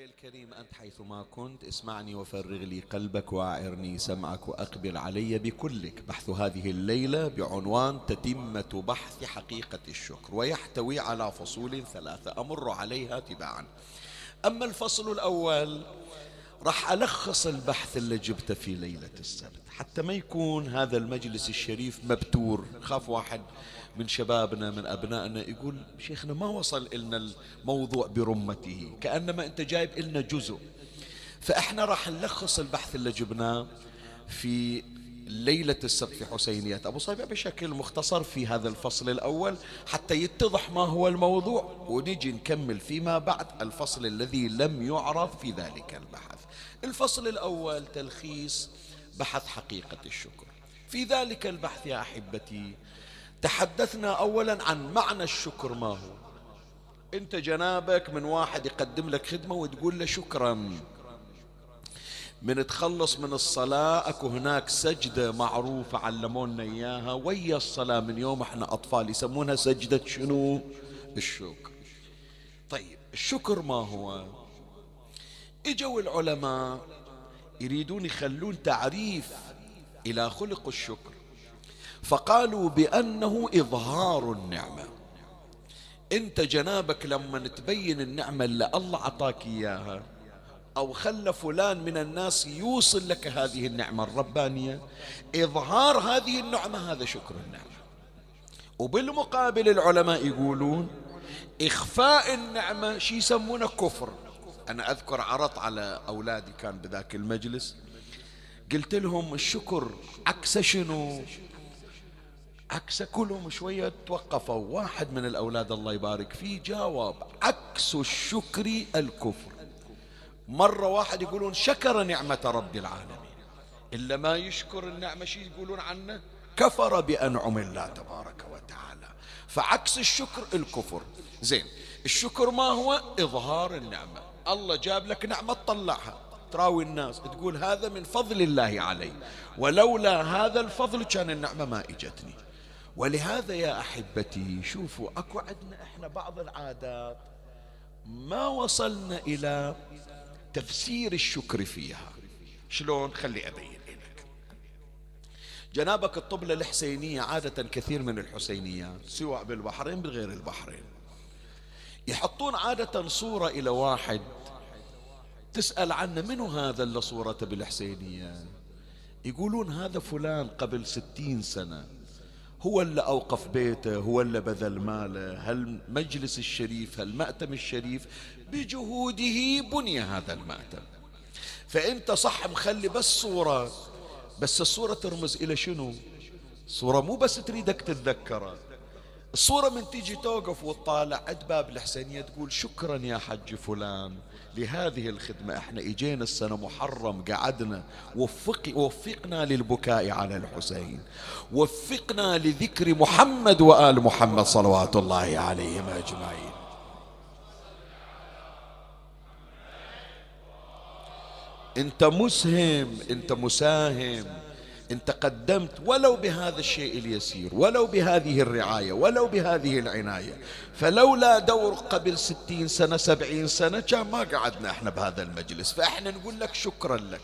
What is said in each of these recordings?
مولاي الكريم أنت حيثما كنت اسمعني وفرغ لي قلبك وأعرني سمعك وأقبل علي بكلك. بحث هذه الليلة بعنوان تتمة بحث حقيقة الشكر ويحتوي على فصول ثلاثة أمر عليها تباعا. أما الفصل الأول راح ألخص البحث اللي جبته في ليلة السبت. حتى ما يكون هذا المجلس الشريف مبتور خاف واحد من شبابنا من أبنائنا يقول شيخنا ما وصل إلنا الموضوع برمته كأنما أنت جايب إلنا جزء. فإحنا راح نلخص البحث اللي جبناه في ليلة السبت في حسينيات. أبو صيبة بشكل مختصر في هذا الفصل الأول حتى يتضح ما هو الموضوع ونجي نكمل فيما بعد الفصل الذي لم يعرض في ذلك البحث. الفصل الأول تلخيص بحث حقيقة الشكر. في ذلك البحث يا أحبتي تحدثنا أولا عن معنى الشكر ما هو؟ أنت جنابك من واحد يقدم لك خدمة وتقول له شكرا. من تخلص من الصلاة أكو هناك سجدة معروفة علمونا إياها. ويا الصلاة من يوم إحنا أطفال يسمونها سجدة شنو؟ الشكر. طيب الشكر ما هو؟ إجوا العلماء يريدون يخلون تعريف إلى خلق الشكر. فقالوا بأنه إظهار النعمة. أنت جنابك لما تبين النعمة اللي الله عطاك إياها أو خلى فلان من الناس يوصل لك هذه النعمة الربانية إظهار هذه النعمة هذا شكر النعمة. وبالمقابل العلماء يقولون إخفاء النعمة شي يسمونه كفر. أنا أذكر عرضت على أولادي كان بذاك المجلس قلت لهم الشكر عكس شنو؟ عكس كلهم شوية توقفوا. واحد من الأولاد الله يبارك فيه جاوب عكس الشكر الكفر. مرة واحد يقولون شكر نعمة رب العالمين. إلا ما يشكر النعمة شي يقولون عنه؟ كفر بأنعم الله تبارك وتعالى. فعكس الشكر الكفر. زين الشكر ما هو؟ إظهار النعمة. الله جاب لك نعمة تطلعها تراوي الناس تقول هذا من فضل الله علي. ولولا هذا الفضل كان النعمة ما إجتني. ولهذا يا أحبتي شوفوا أكو عندنا إحنا بعض العادات ما وصلنا إلى تفسير الشكر فيها. شلون؟ خلي أبين لك. جنابك الطبلة الحسينية عادة كثير من الحسينيات سواء بالبحرين بغير البحرين. يحطون عادة صورة إلى واحد تسأل عنه منو هذا اللي صورته بالحسينية؟ يقولون هذا فلان قبل ستين سنة. هو اللي أوقف بيته هو اللي بذل ماله. هالمجلس الشريف هالمأتم الشريف؟ بجهوده بني هذا المأتم. فأنت صح مخلي بس صورة. بس الصورة ترمز إلى شنو؟ صورة مو بس تريدك تتذكرها الصورة من تيجي توقف وتطالع عند باب الحسينية تقول شكرا يا حج فلان لهذه الخدمة إحنا إجينا السنة محرم قعدنا وفق وفقنا للبكاء على الحسين وفقنا لذكر محمد وآل محمد صلوات الله عليهم أجمعين. أنت مسهم أنت مساهم انت قدمت ولو بهذا الشيء اليسير ولو بهذه الرعاية ولو بهذه العناية فلولا دور قبل ستين سنة سبعين سنة كان ما قعدنا إحنا بهذا المجلس. فإحنا نقول لك شكرا لك.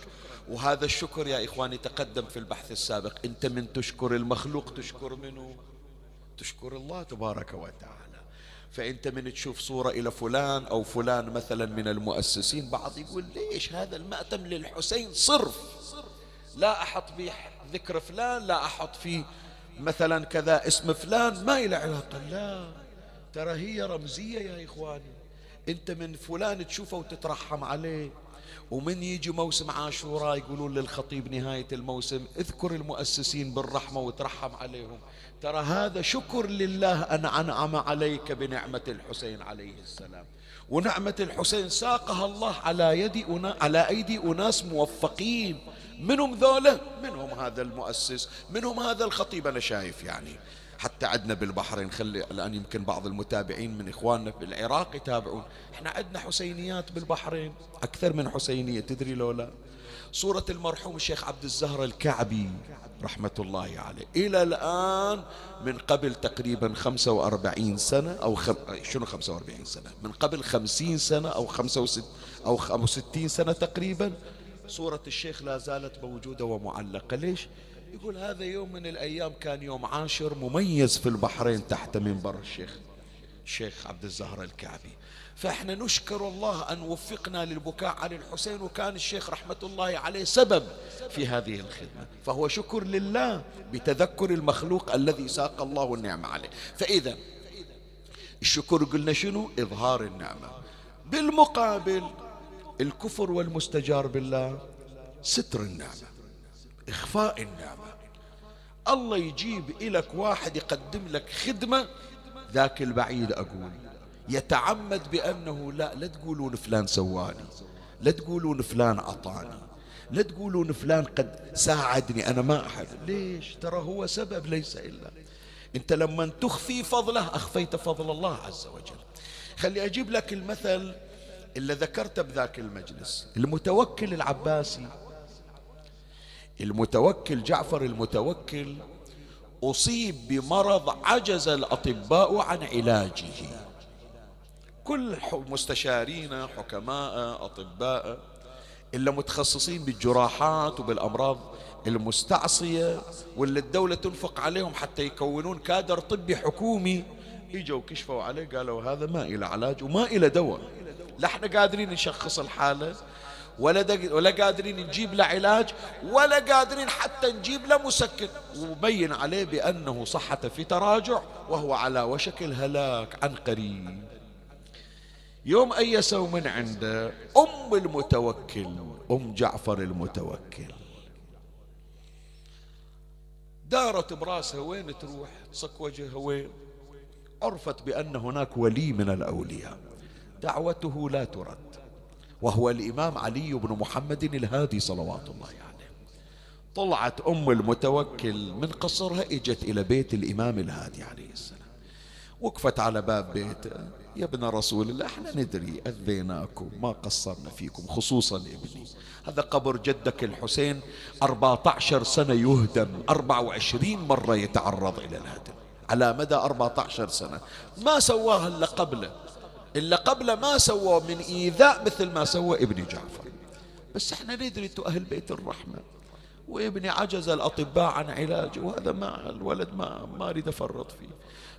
وهذا الشكر يا إخواني تقدم في البحث السابق. أنت من تشكر المخلوق تشكر منه تشكر الله تبارك وتعالى. فأنت من تشوف صورة إلى فلان أو فلان مثلا من المؤسسين بعض يقول ليش هذا المأتم للحسين صرف؟ لا أحط به ذكر فلان لا أحط فيه مثلا كذا اسم فلان ما إلى علاقة. لا ترى هي رمزية يا إخواني. أنت من فلان تشوفه وتترحم عليه. ومن يجي موسم عاشوراء يقولون للخطيب نهاية الموسم اذكر المؤسسين بالرحمة وترحم عليهم. ترى هذا شكر لله أن أنعم عليك بنعمة الحسين عليه السلام. ونعمة الحسين ساقها الله على يد على أيدي أناس موفقين. منهم ذولا منهم هذا المؤسس منهم هذا الخطيب. أنا شايف يعني حتى عندنا بالبحرين خلي الآن يمكن بعض المتابعين من إخواننا في العراق يتابعون. إحنا عندنا حسينيات بالبحرين أكثر من حسينية تدري لولا صورة المرحوم الشيخ عبد الزهر الكعبي رحمة الله عليه. إلى الآن من قبل تقريبا 45 سنة أو خم... شنو 45 سنة؟ من قبل 50 سنة أو 65 أو 60 سنة تقريبا. صورة الشيخ لا زالت موجودة ومعلقة. ليش؟ يقول هذا يوم من الأيام كان يوم عاشر مميز في البحرين تحت منبر الشيخ الشيخ عبد الزهر الكعبي. فإحنا نشكر الله أن وفقنا للبكاء على الحسين وكان الشيخ رحمة الله عليه سبب في هذه الخدمة. فهو شكر لله بتذكر المخلوق الذي ساق الله النعمه عليه. فإذا الشكر قلنا شنو؟ إظهار النعمة. بالمقابل الكفر والمستجار بالله. ستر النعمة إخفاء النعمة. الله يجيب لك واحد يقدم لك خدمة ذاك البعيد أقول يتعمد بأنه لا لا تقولون فلان سواني لا تقولون فلان عطاني لا تقولون فلان قد ساعدني أنا ما أحد. ليش؟ ترى هو سبب ليس إلا. أنت لما تخفي فضله أخفيت فضل الله عز وجل. خلي أجيب لك المثل اللي ذكرته بذاك المجلس. المتوكل العباسي المتوكل جعفر المتوكل أصيب بمرض عجز الأطباء عن علاجه. كل مستشارين حكماء أطباء إلا متخصصين بالجراحات وبالأمراض المستعصية واللي الدولة تنفق عليهم حتى يكونون كادر طبي حكومي إجوا كشفوا عليه قالوا هذا ما إلى علاج وما إلى دواء. لا إحنا قادرين نشخص الحالة. ولا ولا قادرين نجيب له علاج ولا قادرين حتى نجيب له مسكن. وبين عليه بأنه صحة في تراجع وهو على وشك الهلاك عن قريب. يوم أيسوا من عنده أم المتوكل أم جعفر المتوكل. دارت براسها وين تروح؟ تصك وجهها وين؟ عرفت بأن هناك ولي من الأولياء. دعوته لا ترد. وهو الإمام علي بن محمد الهادي صلوات الله عليه. طلعت أم المتوكل من قصرها اجت إلى بيت الإمام الهادي عليه السلام. وقفت على باب بيته يا ابن رسول الله إحنا ندري أذيناكم ما قصرنا فيكم خصوصا ابني. هذا قبر جدك الحسين 14 سنة يهدم 24 مرة يتعرض إلى الهدم. على مدى 14 سنة. ما سواها إلا قبله. إلا قبله ما سوى من إيذاء مثل ما سوى ابن جعفر. بس إحنا ندري أنتم أهل بيت الرحمة. وابني عجز الأطباء عن علاجه وهذا ما الولد ما ما أريد أفرط فيه.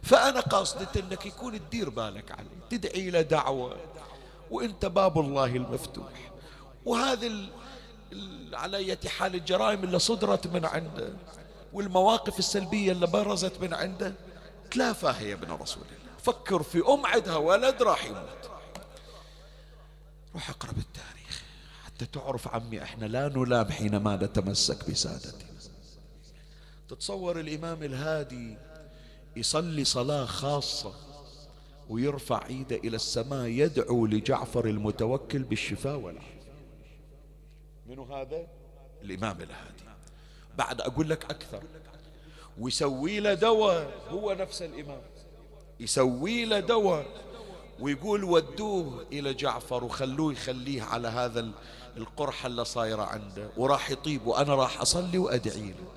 فأنا قاصدة أنك يكون تدير بالك عليه تدعي له دعوة. وأنت باب الله المفتوح. وهذه على أي حال الجرائم اللي صدرت من عنده والمواقف السلبية اللي برزت من عنده تلافاها يا ابن رسول الله. فكر في أم عندها ولد راح يموت. روح اقرأ التاريخ حتى تعرف عمي إحنا لا نلام حينما نتمسك بسادتنا. تتصور الإمام الهادي يصلي صلاة خاصة ويرفع إيده إلى السماء يدعو لجعفر المتوكل بالشفاء والعافية. منو هذا؟ الإمام الهادي. بعد أقول لك أكثر. ويسوي له دواء هو نفس الإمام. يسوي له دواء ويقول ودوه إلى جعفر وخلوه يخليه على هذا القرحة اللي صايرة عنده وراح يطيب وأنا راح أصلي وأدعي له.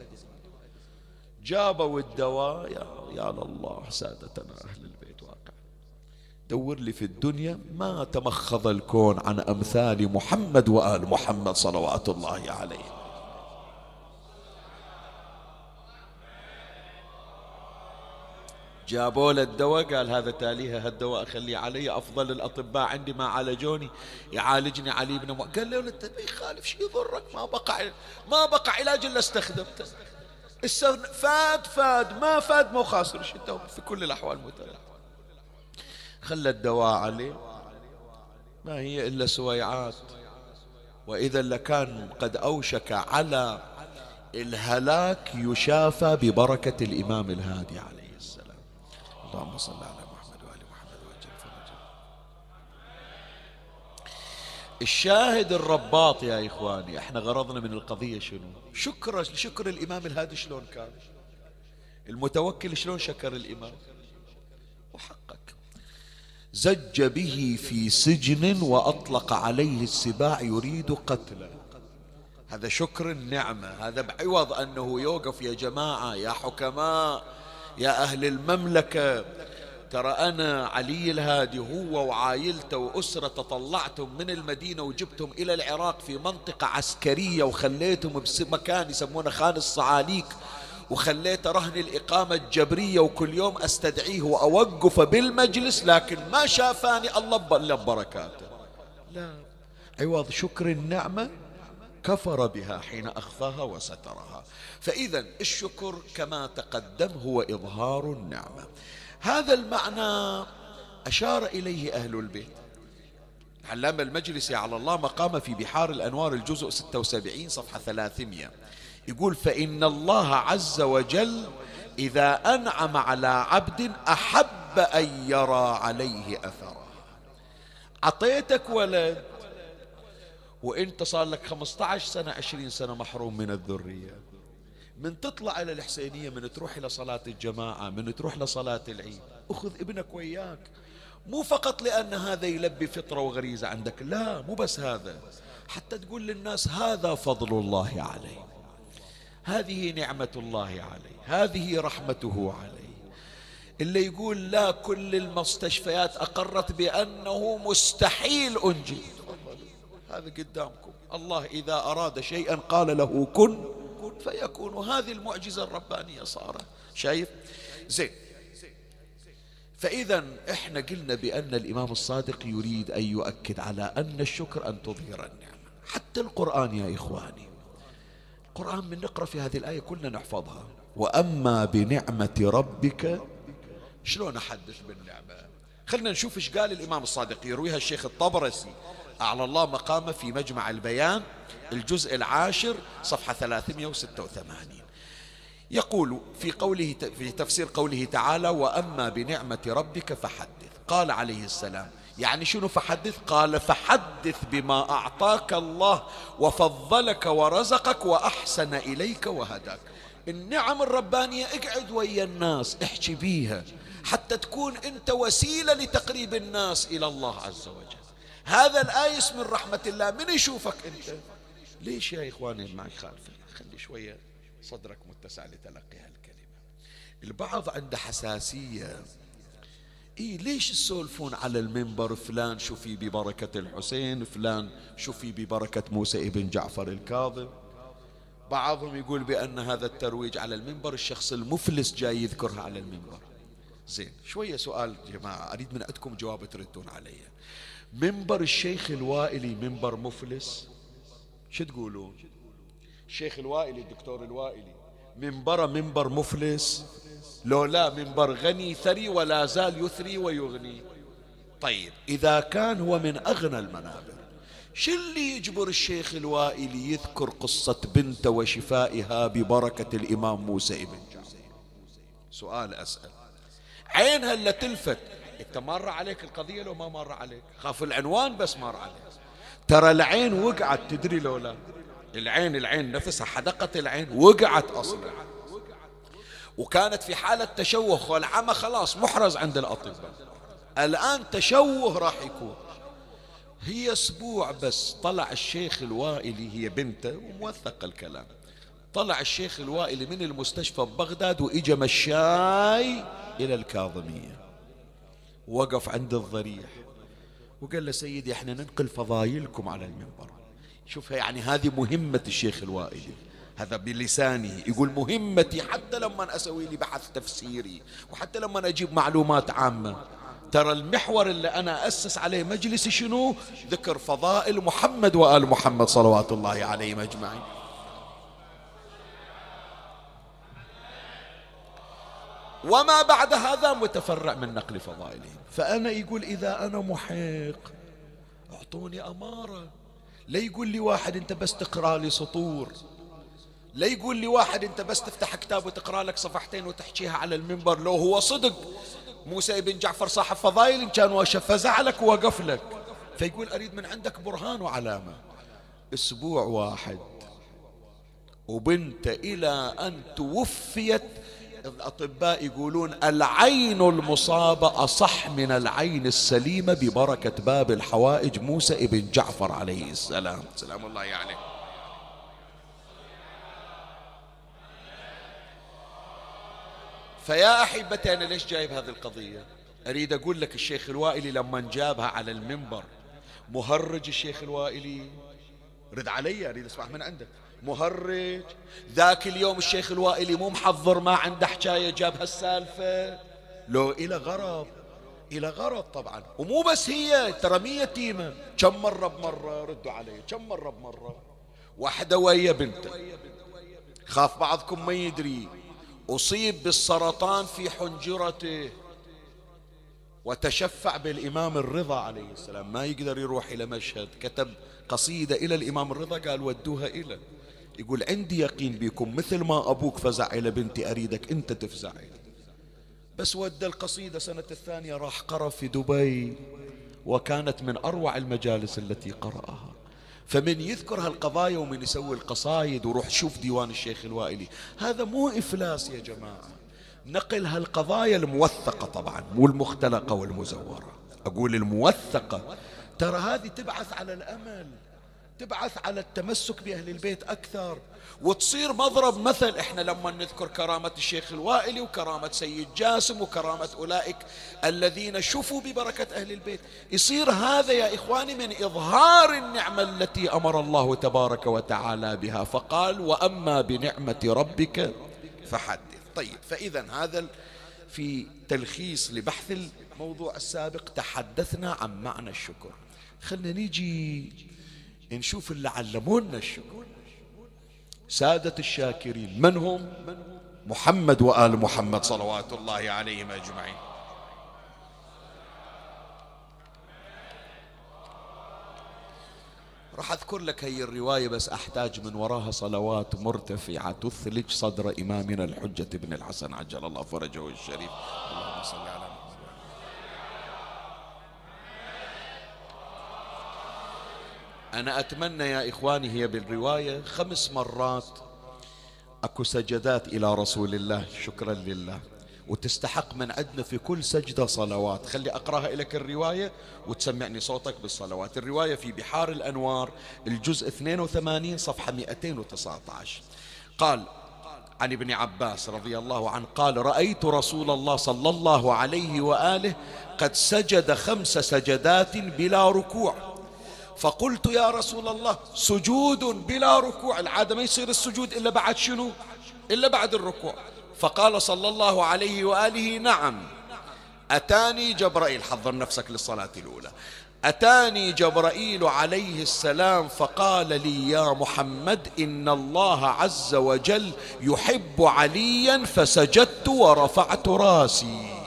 جابوا الدواء يا, يا لله سادتنا أهل البيت واقع. دور لي في الدنيا ما تمخض الكون عن أمثال محمد وآل محمد صلوات الله عليه. جابوا له الدواء قال هذا تاليها هالدواء أخليه علي أفضل الأطباء عندي ما عالجوني يعالجني علي بن مو... قال له أنت ما يخالف شيء يضرك ما بقى ما بقى علاج إلا استخدمته فاد فاد ما فاد مو خاسر في كل الأحوال متابع خلى الدواء عليه ما هي إلا سويعات. وإذا لكان قد أوشك على الهلاك يشافى ببركة الإمام الهادي عليه. اللهم صل على محمد وآل محمد وجل فرجه الشاهد الرباط يا إخواني إحنا غرضنا من القضية شنو؟ شكر شكر الإمام الهادي شلون كان؟ المتوكل شلون شكر الإمام؟ وحقق زج به في سجن وأطلق عليه السباع يريد قتله. هذا شكر النعمة هذا بعوض أنه يوقف يا جماعة يا حكماء يا أهل المملكة ترى أنا علي الهادي هو وعائلته وأسرته طلعتهم من المدينة وجبتهم إلى العراق في منطقة عسكرية وخليتهم بمكان يسمونه خان الصعاليك وخليته رهن الإقامة الجبرية وكل يوم أستدعيه وأوقفه بالمجلس لكن ما شافاني الله إلا ببركاته. لا. عوض شكر النعمة. كفر بها حين أخفاها وسترها. فإذا الشكر كما تقدم هو إظهار النعمة. هذا المعنى أشار إليه أهل البيت. علامة المجلسي على الله مقام في بحار الأنوار الجزء 76 صفحة 300 يقول فإن الله عز وجل إذا أنعم على عبد أحب أن يرى عليه أثره. أعطيتك ولد وانت صار لك 15 سنة 20 سنة محروم من الذرية. من تطلع إلى الحسينية من تروح إلى صلاة الجماعة من تروح لصلاة العيد. أخذ ابنك وياك. مو فقط لأن هذا يلبي فطرة وغريزة عندك لا مو بس هذا. حتى تقول للناس هذا فضل الله عليه. هذه نعمة الله عليه. هذه رحمته عليه. اللي يقول لا كل المستشفيات أقرت بأنه مستحيل أنجي هذا قدامكم. الله إذا أراد شيئا قال له كن فيكون. هذه المعجزة الربانية صارت. شايف؟ زين. فإذا إحنا قلنا بأن الإمام الصادق يريد أن يؤكد على أن الشكر أن تظهر النعمة. حتى القرآن يا إخواني. القرآن من نقرأ في هذه الآية كلنا نحفظها. وأما بنعمة ربك شلون أحدث بالنعمة؟ خلنا نشوف إيش قال الإمام الصادق. يرويها الشيخ الطبرسي. أعلى الله مقامه في مجمع البيان الجزء العاشر صفحة 386 يقول في قوله في تفسير قوله تعالى وأما بنعمة ربك فحدث. قال عليه السلام يعني شنو فحدث؟ قال فحدث بما أعطاك الله وفضلك ورزقك وأحسن إليك وهداك. النعم الربانية اقعد ويا الناس احكي بيها حتى تكون أنت وسيلة لتقريب الناس إلى الله عز وجل. هذا الآيس من رحمة الله. من يشوفك أنت؟ ليش يا إخواني ما يخالف خلي شوية صدرك متسع لتلقي هالكلمة البعض عنده حساسية. إيه ليش تسولفون على المنبر؟ فلان شوفي ببركة الحسين فلان شوفي ببركة موسى ابن جعفر الكاظم. بعضهم يقول بأن هذا الترويج على المنبر الشخص المفلس جاي يذكرها على المنبر. زين شوية سؤال جماعة أريد من عندكم جواب تردون علي. منبر الشيخ الوائلي منبر مفلس. شو تقولون؟ الشيخ الوائلي الدكتور الوائلي. منبره منبر مفلس. لو لا منبر غني ثري ولا زال يثري ويغني. طيب إذا كان هو من أغنى المنابر شو اللي يجبر الشيخ الوائلي يذكر قصة بنته وشفائها ببركة الإمام موسى ابن جعفر؟ سؤال أسأل. عينها اللي تلفت. انت مر عليك القضية لو ما مر عليك. خاف العنوان بس مر عليك. ترى العين وقعت تدري لو لا؟ العين العين نفسها حدقة العين وقعت أصلا. وكانت في حالة تشوه والعمى خلاص محرز عند الأطباء. الآن تشوه راح يكون. هي أسبوع بس طلع الشيخ الوائلي هي بنته وموثق الكلام. طلع الشيخ الوائلي من المستشفى ببغداد وإجا مشاي إلى الكاظمية. وقف عند الضريح. وقال له سيدي إحنا ننقل فضايلكم على المنبر. شوف يعني هذه مهمة الشيخ الوائلي هذا بلسانه يقول مهمتي حتى لما أسوي لي بحث تفسيري وحتى لما أجيب معلومات عامة. ترى المحور اللي أنا أسس عليه مجلسي شنو؟ ذكر فضائل محمد وآل محمد صلوات الله عليهم أجمعين. وما بعد هذا متفرع من نقل فضائلهم. فأنا يقول إذا أنا محق أعطوني أمارة. لا يقول لي واحد أنت بس تقرأ لي سطور. لا يقول لي واحد أنت بس تفتح كتاب وتقرأ لك صفحتين وتحكيها على المنبر. لو هو صدق موسى بن جعفر صاحب فضائل إن كان وشف فزعلك ووقف لك. فيقول أريد من عندك برهان وعلامة. أسبوع واحد وبنت إلى أن توفيت الأطباء يقولون العين المصابة أصح من العين السليمة ببركة باب الحوائج. موسى ابن جعفر عليه السلام. سلام الله يعني. فيا أحبتي أنا ليش جايب هذه القضية؟ أريد أقول لك الشيخ الوائلي لما جابها على المنبر مهرج الشيخ الوائلي. رد علي أريد أسمع من عندك. مهرج. ذاك اليوم الشيخ الوائلي مو محضر ما عنده حكاية جاب هالسالفة. لو إلى غرض إلى غرض طبعا. ومو بس هي ترى مية كم مرة بمرة؟ ردوا علي. كم مرة بمرة؟ واحدة ويا بنته خاف بعضكم ما يدري. أصيب بالسرطان في حنجرته. وتشفع بالإمام الرضا عليه السلام. ما يقدر يروح إلى مشهد. كتب قصيدة إلى الإمام الرضا قال ودوها إلى. يقول عندي يقين بكم مثل ما أبوك فزع إلى بنتي أريدك أنت تفزع إلى بس ودى القصيدة سنة الثانية راح قرأ في دبي وكانت من أروع المجالس التي قرأها. فمن يذكر هالقضايا ومن يسوي القصايد وروح شوف ديوان الشيخ الوائلي. هذا مو إفلاس يا جماعة. نقل هالقضايا الموثقة طبعا مو المختلقة والمزورة. أقول الموثقة. ترى هذه تبعث على الأمل. تبعث على التمسك بأهل البيت أكثر. وتصير مضرب مثل إحنا لما نذكر كرامة الشيخ الوائلي وكرامة سيد جاسم وكرامة أولئك الذين شفوا ببركة أهل البيت. يصير هذا يا إخواني من إظهار النعمة التي أمر الله تبارك وتعالى بها. فقال وأما بنعمة ربك فحدث. طيب فإذا هذا في تلخيص لبحث الموضوع السابق تحدثنا عن معنى الشكر. خلنا نيجي نشوف اللي علمونا الشكر سادة الشاكرين من هم؟ محمد وآل محمد صلوات الله عليهم أجمعين. راح أذكر لك هي الرواية بس أحتاج من وراها صلوات مرتفعة تثلج صدر إمامنا الحجة بن الحسن عجل الله فرجه الشريف. اللهم صل على أنا أتمنى يا إخواني هي بالرواية خمس مرات أكو سجدات إلى رسول الله شكرا لله. وتستحق من عندنا في كل سجدة صلوات. خلي أقرأها لك الرواية وتسمعني صوتك بالصلوات. الرواية في بحار الأنوار الجزء 82 صفحة 219 قال عن ابن عباس رضي الله عنه قال رأيت رسول الله صلى الله عليه وآله قد سجد خمس سجدات بلا ركوع. فقلت يا رسول الله سجود بلا ركوع. العادة ما يصير السجود إلا بعد شنو؟ إلا بعد الركوع. فقال صلى الله عليه وآله نعم. أتاني جبرائيل حضر نفسك للصلاة الأولى. أتاني جبرائيل عليه السلام فقال لي يا محمد إن الله عز وجل يحب عليا فسجدت ورفعت راسي.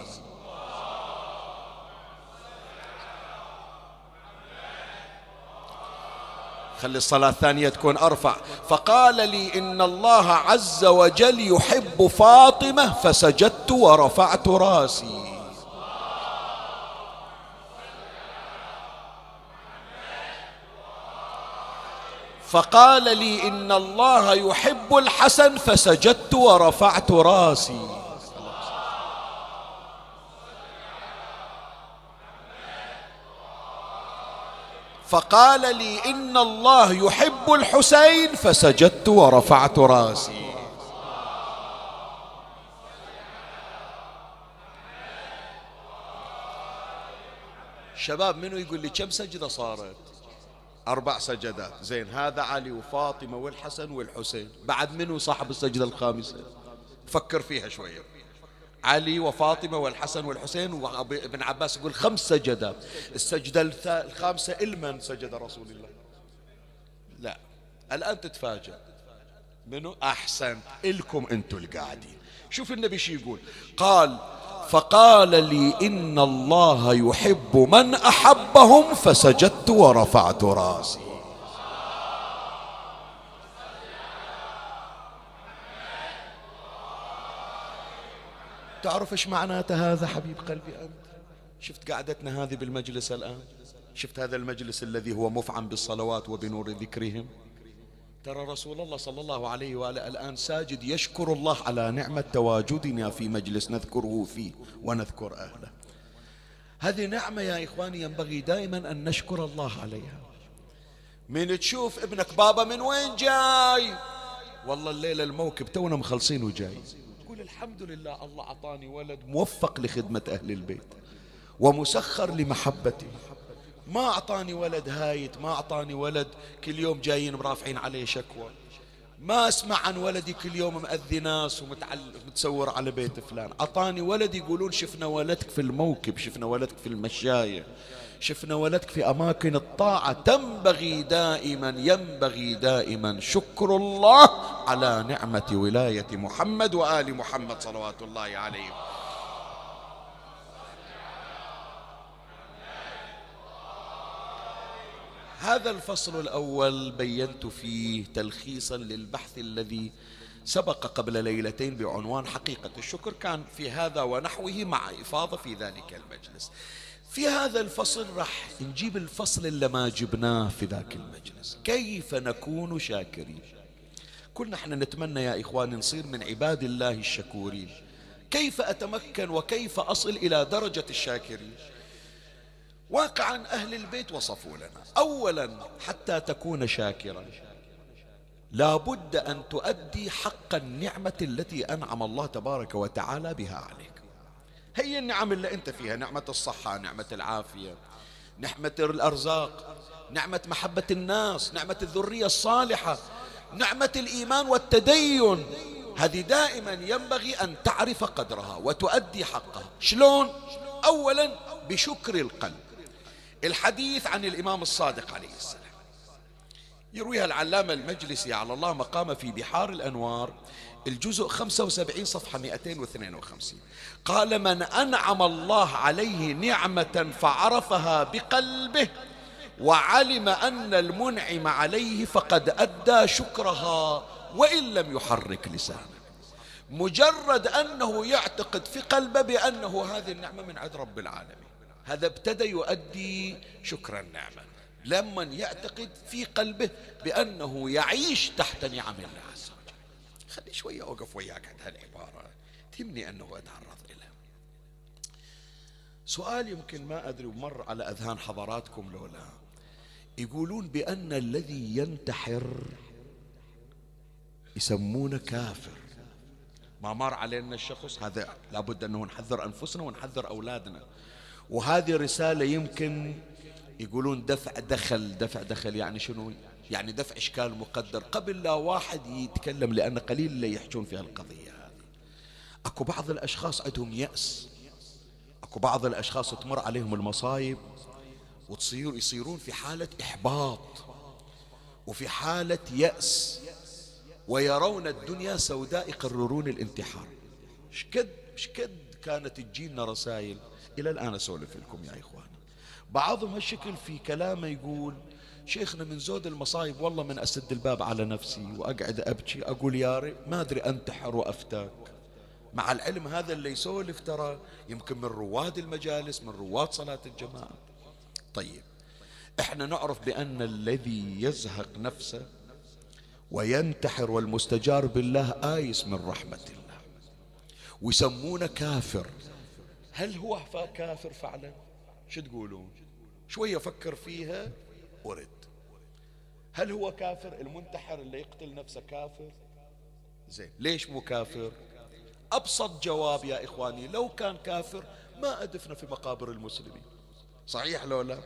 خلي الصلاة الثانية تكون أرفع. فقال لي إن الله عز وجل يحب فاطمة فسجدت ورفعت راسي. فقال لي إن الله يحب الحسن فسجدت ورفعت راسي. فقال لي إن الله يحب الحسين فسجدت ورفعت راسي. شباب منو يقول لي كم سجدة صارت؟ أربع سجدات. زين هذا علي وفاطمة والحسن والحسين. بعد منو صاحب السجدة الخامسة؟ فكر فيها شوية. علي وفاطمة والحسن والحسين وابن عباس يقول خمس سجدات السجدة الخامسة إلمن سجد رسول الله. لا الآن تتفاجأ. منو؟ أحسن. إلكم أنتم القاعدين. شوف النبي شو يقول؟ قال فقال لي إن الله يحب من أحبهم فسجدت ورفعت رأسي. تعرف إيش معناته هذا حبيب قلبي أنت؟ شفت قعدتنا هذه بالمجلس الآن؟ شفت هذا المجلس الذي هو مفعم بالصلوات وبنور ذكرهم؟ ترى رسول الله صلى الله عليه وآله الآن ساجد يشكر الله على نعمة تواجدنا في مجلس نذكره فيه ونذكر أهله. هذه نعمة يا إخواني ينبغي دائما أن نشكر الله عليها. من تشوف ابنك بابا من وين جاي؟ والله الليلة الموكب تونا مخلصين وجاي يقول الحمد لله الله أعطاني ولد موفق لخدمة أهل البيت ومسخر لمحبتي. ما أعطاني ولد هايت ما أعطاني ولد كل يوم جايين مرافعين عليه شكوى. ما أسمع عن ولدي كل يوم مأذي ناس ومتصور على بيت فلان. أعطاني ولد يقولون شفنا ولدك في الموكب شفنا ولدك في المشاية. شفنا ولدك في أماكن الطاعة تنبغي دائما ينبغي دائما شكر الله على نعمة ولاية محمد وآل محمد صلوات الله عليهم. هذا الفصل الأول بينت فيه تلخيصا للبحث الذي سبق قبل ليلتين بعنوان حقيقة الشكر. كان في هذا ونحوه مع إفاضة في ذلك المجلس. في هذا الفصل راح نجيب الفصل اللي ما جبناه في ذاك المجلس. كيف نكون شاكرين؟ كلنا إحنا نتمنى يا إخواني نصير من عباد الله الشكورين. كيف أتمكن وكيف أصل إلى درجة الشاكرين؟ واقعا أهل البيت وصفوا لنا. أولا حتى تكون شاكرا. لا بد أن تؤدي حق النعمة التي أنعم الله تبارك وتعالى بها عليك. هي النعم اللي أنت فيها نعمة الصحة نعمة العافية نعمة الأرزاق نعمة محبة الناس نعمة الذرية الصالحة نعمة الإيمان والتدين. هذه دائما ينبغي أن تعرف قدرها وتؤدي حقها. شلون؟ أولا بشكر القلب. الحديث عن الإمام الصادق عليه السلام. يرويها العلامة المجلسي على الله مقام في بحار الأنوار. الجزء 75 صفحة 252 قال من أنعم الله عليه نعمة فعرفها بقلبه وعلم أن المنعم عليه فقد أدى شكرها وإن لم يحرك لسانه. مجرد أنه يعتقد في قلبه بأنه هذه النعمة من عند رب العالمين. هذا ابتدى يؤدي شكر النعمة. لما يعتقد في قلبه بأنه يعيش تحت نعم الله. خلي شوية أوقف وياك عند هالعبارة. تهمني أنه أتعرض إلى. سؤال يمكن ما أدري ومر على أذهان حضراتكم لولا. يقولون بأن الذي ينتحر يسمونه كافر. ما مر علينا الشخص هذا لابد أنه نحذر أنفسنا ونحذر أولادنا. وهذه رسالة يمكن يقولون دفع دخل دفع دخل يعني شنو؟ يعني دفع إشكال مقدر قبل لا واحد يتكلم لأن قليل اللي يحجون في هالقضية هذه. أكو بعض الأشخاص عندهم يأس. أكو بعض الأشخاص تمر عليهم المصايب وتصير يصيرون في حالة إحباط وفي حالة يأس ويرون الدنيا سوداء يقررون الانتحار. شكد شكد كانت تجينا رسائل إلى الآن أسولف لكم يا إخوان. بعضهم هالشكل في كلامه يقول شيخنا من زود المصايب والله من أسد الباب على نفسي وأقعد أبكي أقول يا ري ما أدري أنتحر وأفتاك. مع العلم هذا اللي يسولف ترى يمكن من رواد المجالس من رواد صلاة الجماعة. طيب إحنا نعرف بأن الذي يزهق نفسه وينتحر والمستجار بالله آيس من رحمة الله. ويسمونه كافر. هل هو كافر فعلا؟ شو تقولون؟ شوية فكر فيها. ورد هل هو كافر؟ المنتحر اللي يقتل نفسه كافر؟ زين ليش مو كافر؟ أبسط جواب يا إخواني لو كان كافر ما أدفن في مقابر المسلمين. صحيح لو لا؟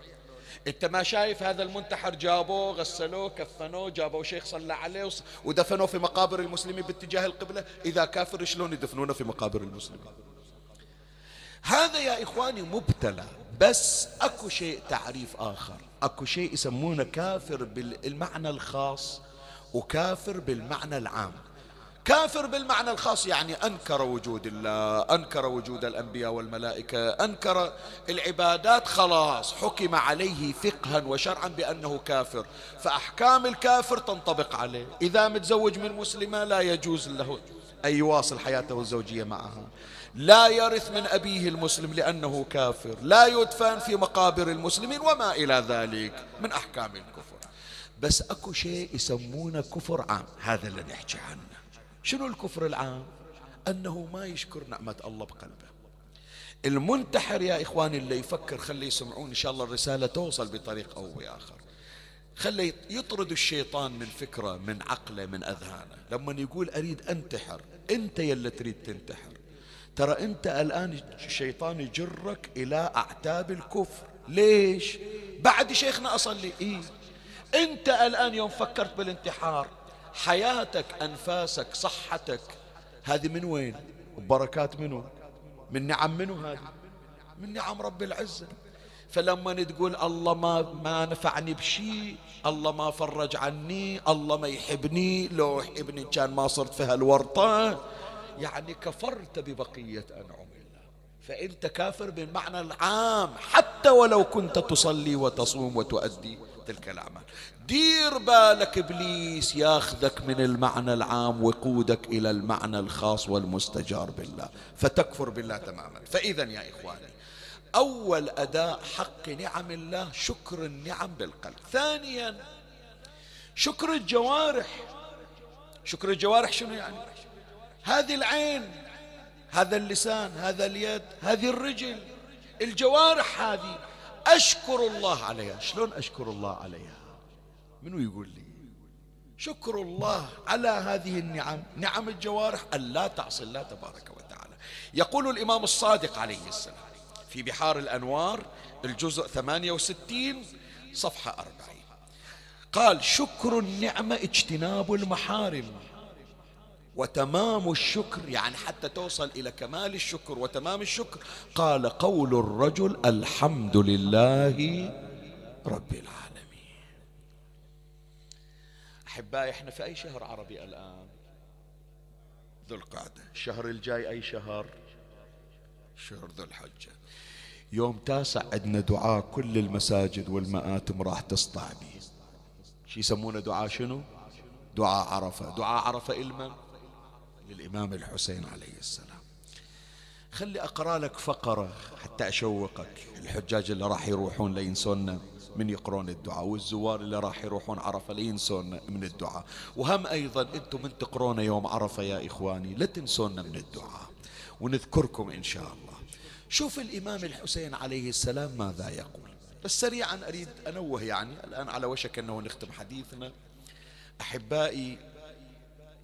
أنت ما شايف هذا المنتحر جابوه غسلوه كفنوه جابوه شيخ صلى عليه ودفنوه في مقابر المسلمين باتجاه القبلة؟ إذا كافر شلون يدفنونه في مقابر المسلمين؟ هذا يا إخواني مبتلى بس أكو شيء تعريف آخر. أكو شيء يسمونه كافر بالمعنى الخاص وكافر بالمعنى العام. كافر بالمعنى الخاص يعني أنكر وجود الله أنكر وجود الأنبياء والملائكة أنكر العبادات خلاص حكم عليه فقها وشرعا بأنه كافر. فأحكام الكافر تنطبق عليه. إذا متزوج من مسلمة لا يجوز له أن يواصل حياته الزوجية معها. لا يرث من أبيه المسلم لأنه كافر لا يدفن في مقابر المسلمين وما إلى ذلك من أحكام الكفر. بس أكو شيء يسمونه كفر عام هذا اللي نحكي عنه. شنو الكفر العام؟ أنه ما يشكر نعمة الله بقلبه. المنتحر يا إخواني اللي يفكر خلي يسمعون إن شاء الله الرسالة توصل بطريق أو بآخر. خلي يطرد الشيطان من فكرة من عقله من أذهانه. لما يقول أريد أنتحر أنت يلا تريد تنتحر. ترى أنت الآن الشيطان يجرك إلى أعتاب الكفر. ليش؟ بعد شيخنا أصلي. إيه؟ أنت الآن يوم فكرت بالانتحار حياتك أنفاسك صحتك هذه من وين؟ بركات منه من نعم منه هذه؟ من نعم رب العزة. فلما تقول الله ما ما نفعني بشيء الله ما فرج عني الله ما يحبني لو يحبني كان ما صرت في هالورطة. يعني كفرت ببقية أنعم الله. فأنت كافر بالمعنى العام حتى ولو كنت تصلي وتصوم وتؤدي تلك الأعمال. دير بالك إبليس ياخذك من المعنى العام ويقودك إلى المعنى الخاص والمستجار بالله. فتكفر بالله تماما. فإذا يا إخواني أول أداء حق نعم الله شكر النعم بالقلب. ثانيا شكر الجوارح. شكر الجوارح شنو يعني؟ هذه العين هذا اللسان هذا اليد هذه الرجل الجوارح هذه. أشكر الله عليها. شلون أشكر الله عليها؟ منو يقول لي؟ شكر الله على هذه النعم. نعم الجوارح أن لا تعصي الله تبارك وتعالى. يقول الإمام الصادق عليه السلام في بحار الأنوار الجزء 68 صفحة 40 قال شكر النعمة اجتناب المحارم. وتمام الشكر يعني حتى توصل إلى كمال الشكر وتمام الشكر. قال قول الرجل الحمد لله رب العالمين. أحبائي إحنا في أي شهر عربي الآن؟ ذو القعدة الشهر الجاي أي شهر؟ شهر ذو الحجة يوم تاسع عندنا دعاء كل المساجد والمآتم راح تسطع به شو يسمونه دعاء؟ شنو؟ دعاء عرفة. دعاء عرفة إلمن للإمام الحسين عليه السلام. خلي أقرأ لك فقرة حتى أشوقك. الحجاج اللي راح يروحون لينسونا من يقرون الدعاء والزوار اللي راح يروحون عرفة لينسونا من الدعاء. وهم أيضا أنتم من تقرون يوم عرفة يا إخواني لا تنسونا من الدعاء. ونذكركم إن شاء الله. شوف الإمام الحسين عليه السلام ماذا يقول. بس سريعا أريد أنوه يعني الآن على وشك أنه نختم حديثنا. أحبائي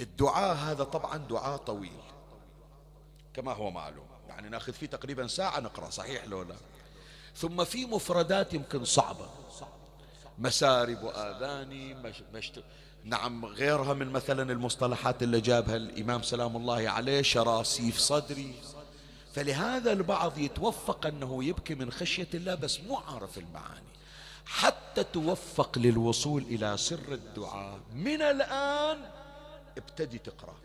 الدعاء هذا طبعا دعاء طويل. كما هو معلوم. يعني ناخذ فيه تقريبا ساعة نقرأ صحيح لو لا؟ ثم في مفردات يمكن صعبة. مسارب وآذاني مش مش نعم غيرها من مثلا المصطلحات اللي جابها الإمام سلام الله عليه شراسيف صدري. فلهذا البعض يتوفق أنه يبكي من خشية الله بس مو عارف المعاني. حتى توفق للوصول إلى سر الدعاء. من الآن ابتدي تقرأ.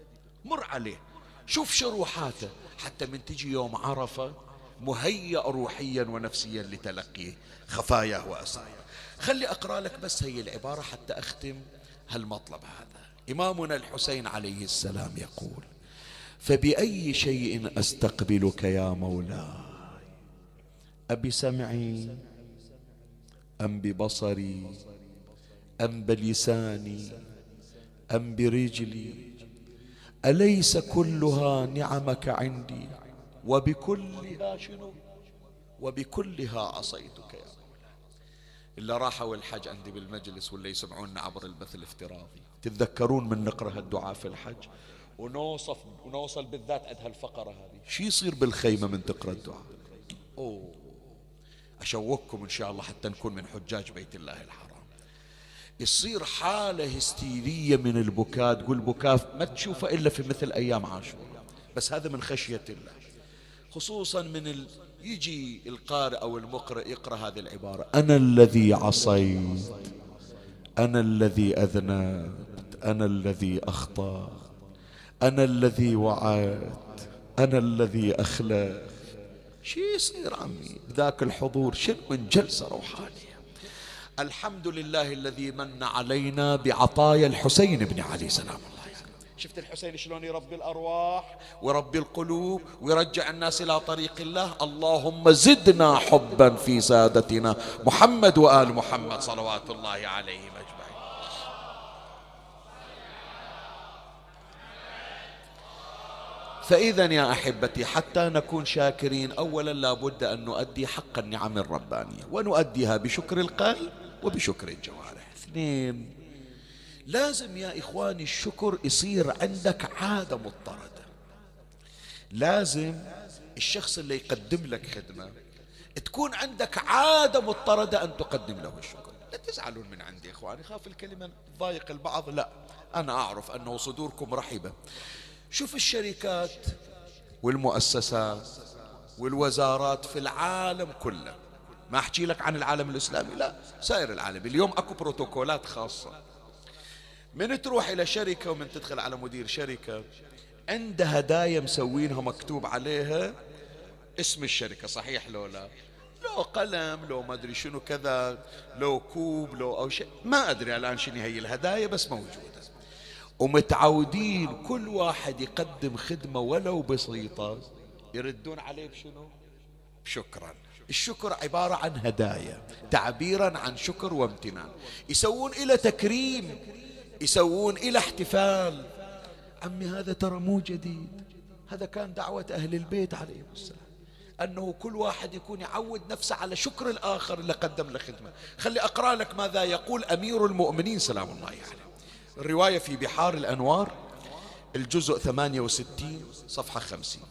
مر عليه. شوف شروحاته. حتى من تجي يوم عرفة مهيأ روحيا ونفسيا لتلقي خفاياه وأسراره خلي أقرأ لك بس هي العبارة حتى أختم هالمطلب هذا. إمامنا الحسين عليه السلام يقول فبأي شيء أستقبلك يا مولاي؟ أبسمعي أم ببصري أم بلساني أم برجلي؟ أليس كلها نعمك عندي؟ وبكلها شنو؟ وبكلها عصيتك يا مولاي إلا راحوا الحج عندي بالمجلس ولا يسمعونا عبر البث الافتراضي. تتذكرون من نقرأ الدعاء في الحج؟ ونوصف ونوصل بالذات عند هالفقرة هذه. شو يصير بالخيمة من تقرأ الدعاء؟ أوه. أشوقكم إن شاء الله حتى نكون من حجاج بيت الله الحرام. يصير حالة هستيرية من البكاء تقول بكاء ما تشوفه إلا في مثل أيام عاشوراء. بس هذا من خشية الله. خصوصا من ال... يجي القارئ أو المقرئ يقرأ هذه العبارة. أنا الذي عصيت أنا الذي أذنبت أنا الذي أخطأت أنا الذي وعدت أنا الذي أخلفت. شي يصير عمي؟ بذاك الحضور شنو من جلسة روحانية؟ الحمد لله الذي من علينا بعطايا الحسين بن علي سلام الله شفت الحسين شلون يربي الأرواح؟ ويربي القلوب ويرجع الناس إلى طريق الله. اللهم زدنا حبا في سادتنا محمد وآل محمد صلوات الله عليهم أجمعين. فإذا يا أحبتي حتى نكون شاكرين أولا لابد أن نؤدي حق النعم الربانية ونؤديها بشكر القلب. وبشكر الجوارح. اثنين. لازم يا إخواني الشكر يصير عندك عادة مضطردة. لازم الشخص اللي يقدم لك خدمة تكون عندك عادة مضطردة أن تقدم له الشكر. لا تزعلون من عندي إخواني خاف الكلمة تضايق البعض. لا أنا أعرف أنه صدوركم رحبة شوف الشركات والمؤسسات والوزارات في العالم كله. ما أحكي لك عن العالم الإسلامي؟ لا سائر العالم. اليوم أكو بروتوكولات خاصة. من تروح إلى شركة ومن تدخل على مدير شركة عنده هدايا مسوينها مكتوب عليها اسم الشركة صحيح لو لا؟ لو قلم لو ما أدري شنو كذا لو كوب لو أو شيء. ما أدري الآن شنو هي الهدايا بس موجودة. ومتعودين كل واحد يقدم خدمة ولو بسيطة. يردون عليه بشنو شكرا. الشكر عبارة عن هدايا تعبيرا عن شكر وامتنان. يسوون إلى تكريم يسوون إلى احتفال. عمي هذا ترى مو جديد. هذا كان دعوة أهل البيت عليهم السلام. أنه كل واحد يكون يعود نفسه على شكر الآخر اللي قدم له خدمة. خلي أقرأ لك ماذا يقول أمير المؤمنين سلام الله عليه. يعني. الرواية في بحار الأنوار الجزء 68 صفحة 50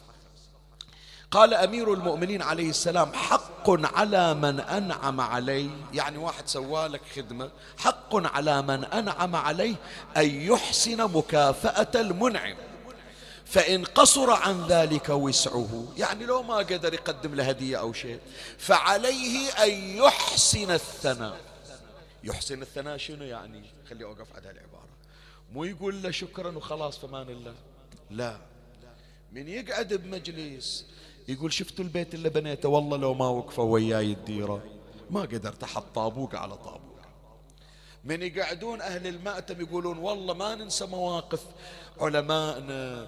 قال أمير المؤمنين عليه السلام حق على من أنعم عليه. يعني واحد سوالك خدمة. حق على من أنعم عليه أن يحسن مكافأة المنعم. فإن قصر عن ذلك وسعه يعني لو ما قدر يقدم له هدية أو شيء فعليه أن يحسن الثناء. يحسن الثناء شنو يعني؟ خلي أوقف على العبارة مو يقول له شكرا وخلاص فمان الله. لا. من يقعد بمجلس يقول شفتوا البيت اللي بنيته؟ والله لو ما وقفوا وياي الديرة. ما قدرت أحط طابوق على طابوق. من يقعدون أهل المأتم يقولون والله ما ننسى مواقف علمائنا.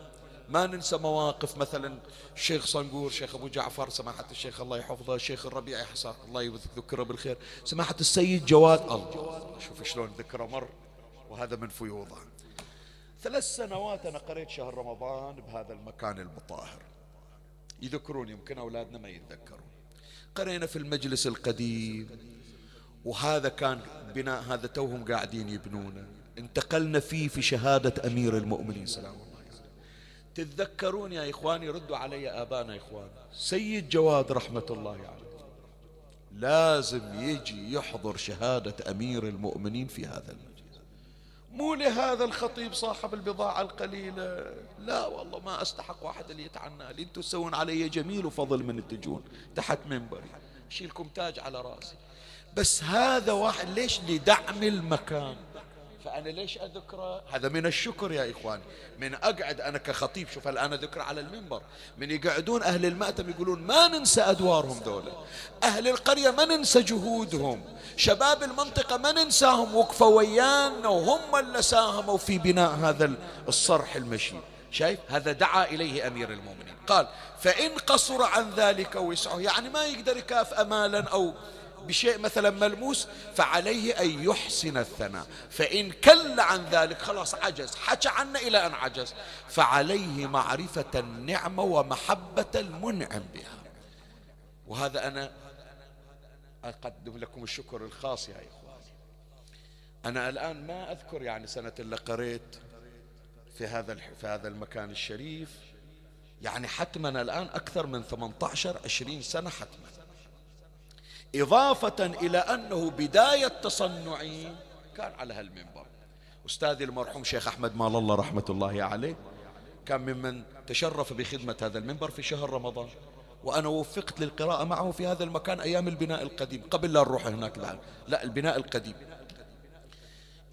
ما ننسى مواقف مثلا الشيخ صنقور شيخ أبو جعفر سماحة الشيخ الله يحفظه الشيخ الربيع حسن الله يذكره بالخير. سماحة السيد جواد الله. شوف شلون ذكره مر وهذا من فيوضه ثلاث سنوات أنا قريت شهر رمضان بهذا المكان المطاهر. يذكرون يمكن أولادنا ما يتذكرون. قرينا في المجلس القديم وهذا كان بناء هذا توهم قاعدين يبنونه. انتقلنا فيه في شهادة أمير المؤمنين سلام الله عليه تتذكرون يا إخواني ردوا علي آبانا يا إخوان. سيد جواد رحمة الله عليه. يعني. لازم يجي يحضر شهادة أمير المؤمنين في هذا المجلس. مو لهذا الخطيب صاحب البضاعة القليلة. لا والله ما أستحق واحد اللي يتعنى. لي أنتم تسوون علي جميل وفضل من تجون تحت منبري أشيلكم تاج على راسي. بس هذا واحد ليش لدعم المكان؟ فأنا ليش أذكره؟ هذا من الشكر يا إخواني. من أقعد أنا كخطيب شوف الآن أذكره على المنبر. من يقعدون أهل المأتم يقولون ما ننسى أدوارهم دولة أهل القرية ما ننسى جهودهم. شباب المنطقة ما ننساهم. وقفوا ويانا وهم اللي ساهموا في بناء هذا الصرح المشي. شايف؟ هذا دعا إليه أمير المؤمنين. قال فإن قصر عن ذلك وسعه يعني ما يقدر يكاف أمالا أو بشيء مثلا ملموس فعليه أن يحسن الثناء. فإن كل عن ذلك خلاص عجز. حكى عنه إلى أن عجز. فعليه معرفة النعمة ومحبة المنعم بها. وهذا أنا أقدم لكم الشكر الخاص يا إخواني أنا الآن ما أذكر يعني سنة اللي قريت في هذا في هذا المكان الشريف. يعني حتما الآن أكثر من 18 20 سنة حتما. إضافة إلى أنه بداية تصنعي كان على هالمنبر. أستاذي المرحوم شيخ أحمد مال الله رحمة الله عليه كان ممن تشرف بخدمة هذا المنبر في شهر رمضان وأنا وفقت للقراءة معه في هذا المكان أيام البناء القديم قبل لا نروح هناك الآن. لا البناء القديم.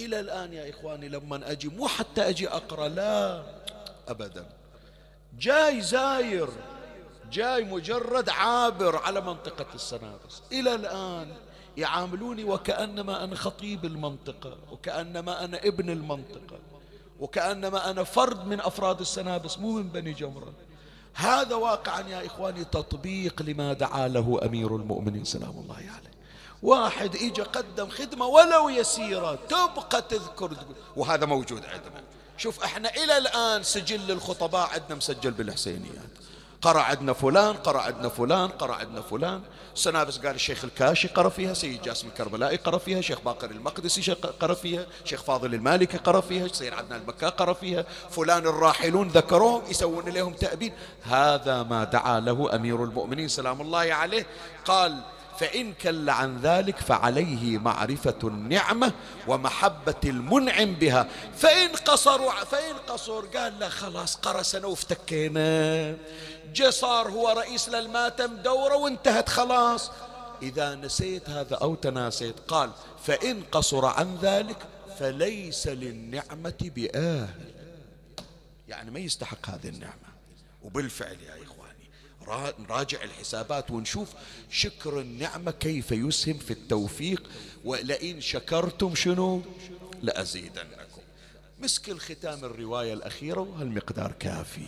إلى الآن يا إخواني لما أجي مو حتى أجي أقرأ لا أبدا. جاي زاير. جاي مجرد عابر على منطقة السنابس. إلى الآن يعاملوني وكأنما أنا خطيب المنطقة وكأنما أنا ابن المنطقة وكأنما أنا فرد من أفراد السنابس مو من بني جمرة. هذا واقعا يا إخواني تطبيق لما دعا له أمير المؤمنين سلام الله عليه. واحد إجا قدم خدمة ولو يسيرة تبقى تذكر. وهذا موجود عندنا. شوف إحنا إلى الآن سجل الخطباء عندنا مسجل بالحسينيات. قرأ عندنا فلان قرأ عندنا فلان قرأ عندنا فلان. سنابس قال الشيخ الكاشي قرأ فيها سيد جاسم الكربلائي قرأ فيها شيخ باقر المقدسي قرأ فيها شيخ فاضل المالكي قرأ فيها سيد عدنان المكا قرأ فيها. فلان الراحلون ذكروهم يسوون لهم تأبين هذا ما دعا له أمير المؤمنين سلام الله عليه. قال فإن كل عن ذلك فعليه معرفة النعمة ومحبة المنعم بها. فإن قصروا فإن قصر قال لا خلاص قرسنا وافتكينا. جاء صار هو رئيس للماتم دورة وانتهت خلاص. إذا نسيت هذا أو تناسيت قال فإن قصر عن ذلك فليس للنعمة بآهل يعني ما يستحق هذه النعمة. وبالفعل يا إخواني نراجع الحسابات ونشوف شكر النعمة كيف يسهم في التوفيق ولئن شكرتم شنو؟ لأزيدنكم. مسك الختام الرواية الأخيرة وهالمقدار كافي؟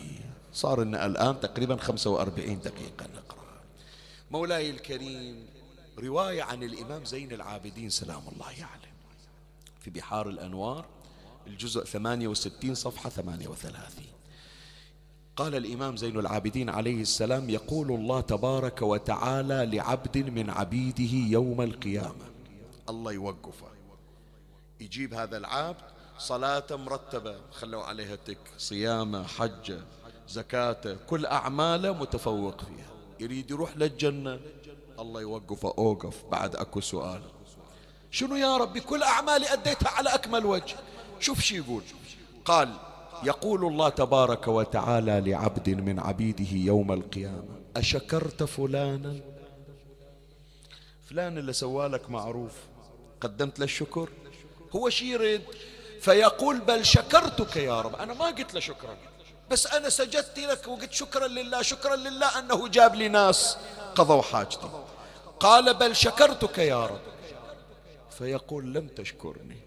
صار لنا الآن تقريبا 45 دقيقة نقرأ. مولاي الكريم رواية عن الإمام زين العابدين سلام الله عليه. في بحار الأنوار الجزء 68 صفحة 38 قال الإمام زين العابدين عليه السلام يقول الله تبارك وتعالى لعبد من عبيده يوم القيامة. الله يوقفه. يجيب هذا العبد صلاة مرتبة خلوا عليها تك صيامة حجة زكاته كل أعماله متفوق فيها. يريد يروح للجنة الله يوقفه أوقف بعد أكو سؤال. شنو يا ربي كل أعمالي أديتها على أكمل وجه؟ شوف شي يقول. قال يقول الله تبارك وتعالى لعبد من عبيده يوم القيامة أشكرت فلانا؟ فلان اللي سوالك معروف قدمت له الشكر؟ هو شي يريد فيقول بل شكرتك يا رب. أنا ما قلت له شكرا بس أنا سجدت لك وقلت شكرا لله شكرا لله أنه جاب لي ناس قضوا حاجتي. قال بل شكرتك يا رب. فيقول لم تشكرني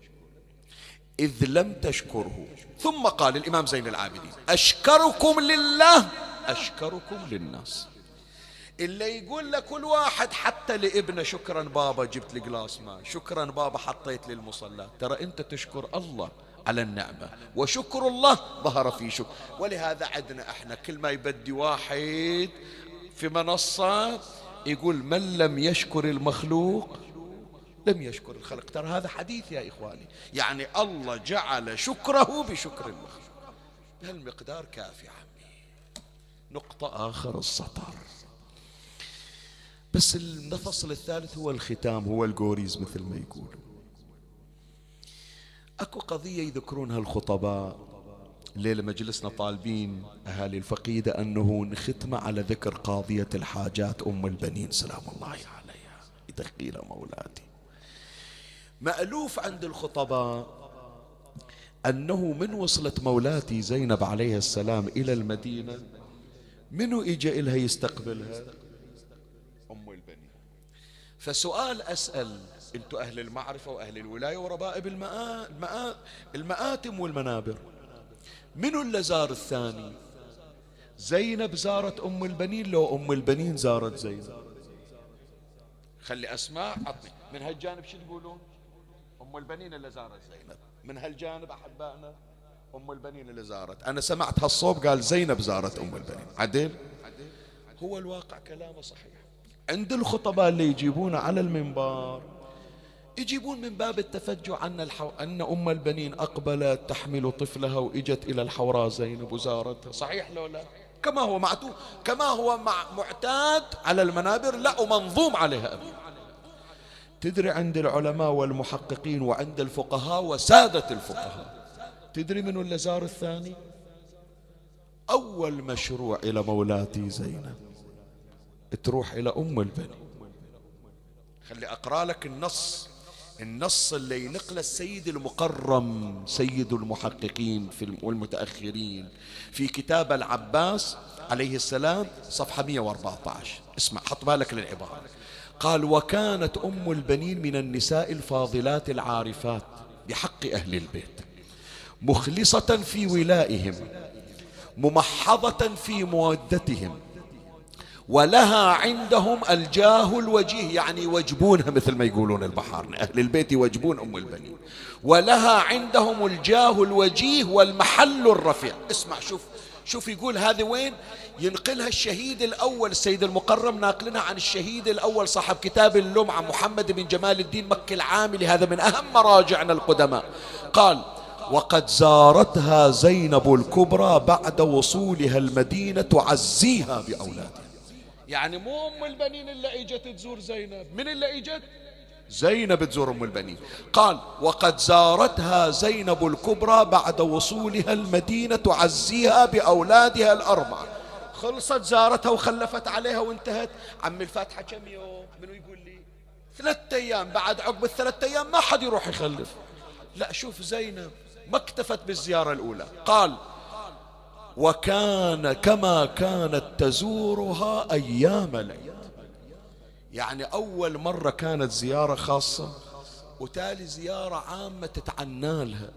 إذ لم تشكره. ثم قال الإمام زين العابدين أشكركم لله. أشكركم للناس. اللي يقول لكل واحد حتى لابنه شكرا بابا جبت لي جلاس ماء شكرا بابا حطيت لي المصلى. ترى أنت تشكر الله على النعمة وشكر الله ظهر في شكر ولهذا عندنا إحنا كل ما يبدي واحد في منصة يقول من لم يشكر المخلوق لم يشكر الخلق. ترى هذا حديث يا إخواني. يعني الله جعل شكره بشكر المخلوق بهالمقدار كافي عمي. نقطة آخر السطر. بس الفصل الثالث هو الختام هو الجوريز مثل ما يقولوا. أكو قضية يذكرونها الخطباء الليلة مجلسنا طالبين أهالي الفقيدة أنه نختم على ذكر قاضية الحاجات أم البنين. سلام الله عليها. يدخيلها مولاتي. مألوف عند الخطباء أنه من وصلت مولاتي زينب عليه السلام إلى المدينة؟ منو إجا إلها يستقبلها؟ أم البنين فسؤال أسأل أنتم أهل المعرفة وأهل الولاية وربائب. المآ... المآتم والمنابر. منو اللي زار الثاني؟ زينب زارت أم البنين لو أم البنين زارت زينب. خلي أسماء عطني. من هالجانب شو تقولون؟ أم البنين اللي زارت زينب. من هالجانب أحبائنا أم البنين اللي زارت. أنا سمعت هالصوب قال زينب زارت أم البنين. عدل هو الواقع كلامه صحيح. عند الخطباء اللي يجيبون على المنبر يجيبون من باب التفجع أن, الحو... أن أم البنين أقبلت تحمل طفلها وإجت إلى الحوراء زينب وزارتها. صحيح لو لا؟ كما هو معتو كما هو مع معتاد على المنابر لا ومنظوم عليها أبي تدري عند العلماء والمحققين وعند الفقهاء وسادة الفقهاء. تدري من اللي زار الثاني؟ أول مشروع إلى مولاتي زينب. تروح إلى أم البنين خلي أقرأ لك النص. النص اللي ينقل السيد المقرم سيد المحققين في والمتأخرين. في كتاب العباس عليه السلام صفحة 114 اسمع حط بالك للعبارة. قال وكانت أم البنين من النساء الفاضلات العارفات بحق أهل البيت مخلصة في ولائهم ممحضة في مودتهم ولها عندهم الجاه الوجيه. يعني يوجبونها مثل ما يقولون البحار أهل البيت يوجبون أم البنين. ولها عندهم الجاه الوجيه والمحل الرفيع. اسمع شوف شوف يقول هذه وين؟ ينقلها الشهيد الأول السيد المقرم ناقلنا عن الشهيد الأول صاحب كتاب اللمعة محمد بن جمال الدين مكي العاملي. هذا من أهم مراجعنا القدماء. قال وقد زارتها زينب الكبرى بعد وصولها المدينة تعزيها بأولادها. يعني مو أم البنين اللي إجت تزور زينب. من اللي إجت؟ زينب تزور أم البنين. قال وقد زارتها زينب الكبرى بعد وصولها المدينة تعزيها بأولادها الأربعة. خلصت زارتها وخلفت عليها وانتهت. عم الفاتحة كم يوم؟ منو يقول لي؟ ثلاثة أيام. بعد عقب الثلاثة أيام ما حد يروح يخلف. لا شوف زينب ما اكتفت بالزيارة الأولى. قال وكان كما كانت تزورها أيام العيد يعني أول مرة كانت زيارة خاصة وتالي زيارة عامة تتعنى لها.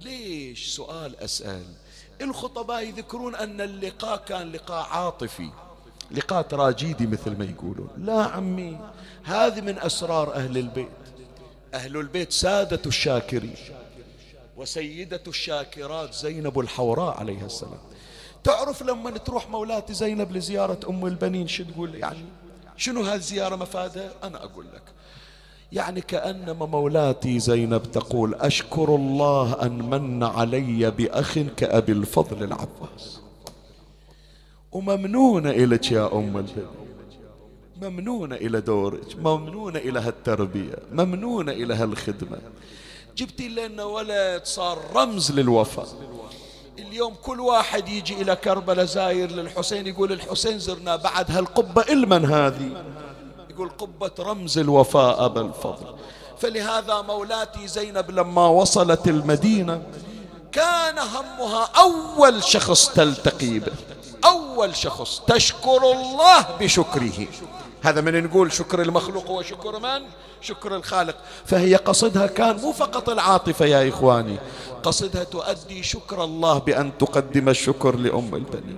ليش؟ سؤال أسأل. الخطباء يذكرون أن اللقاء كان لقاء عاطفي لقاء تراجيدي مثل ما يقولون. لا عمي هذه من أسرار أهل البيت. أهل البيت سادة الشاكرين وسيدة الشاكرات زينب الحوراء عليها السلام. تعرف لما تروح مولاتي زينب لزيارة أم البنين شو تقول يعني؟ شنو هالزيارة مفادها؟ أنا أقول لك. يعني كأنما مولاتي زينب تقول أشكر الله أن من علي بأخ كأبي الفضل العباس. وممنونة إلك يا أم البنين ممنونة إلى دورك. ممنونة إلى هالتربية. ممنونة إلى هالخدمة. جبتي لنا ولد صار رمز للوفاء. اليوم كل واحد يجي إلى كربلاء زاير للحسين يقول الحسين زرنا بعد هالقبة إلمن هذه. يقول قبة رمز الوفاء أبا الفضل. فلهذا مولاتي زينب لما وصلت المدينة كان همها أول شخص تلتقي به. أول شخص تشكر الله بشكره. هذا من نقول شكر المخلوق هو شكر من؟ شكر الخالق. فهي قصدها كان مو فقط العاطفة يا إخواني. قصدها تؤدي شكر الله بأن تقدم الشكر لأم البنين.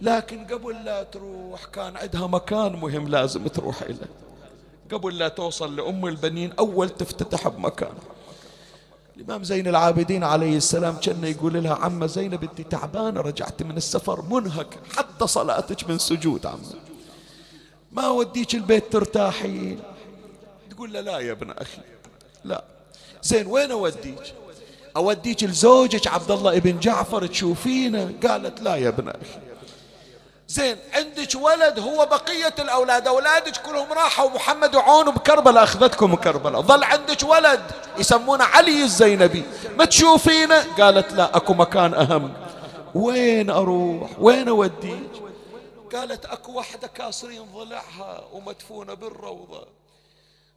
لكن قبل لا تروح كان عندها مكان مهم لازم تروح إليه. قبل لا توصل لأم البنين أول تفتتح بمكان. الإمام زين العابدين عليه السلام كان يقول لها عمة زينب أنت تعبانة رجعت من السفر منهك حتى صلاتك من سجود عمة. ما وديك البيت ترتاحين تقول له لا يا ابن أخي. لا. زين وين أوديك؟ أوديك لزوجك عبد الله ابن جعفر تشوفينه؟ قالت لا يا ابن أخي. زين عندك ولد هو بقية الأولاد أولادك كلهم راحوا. محمد وعون بكربلاء أخذتكم كربلاء. ظل عندك ولد يسمونه علي الزينبي. ما تشوفينه قالت لا أكو مكان أهم. وين أروح؟ وين أوديك؟ قالت أكو وحدة كاسرين ضلعها ومدفونة بالروضة.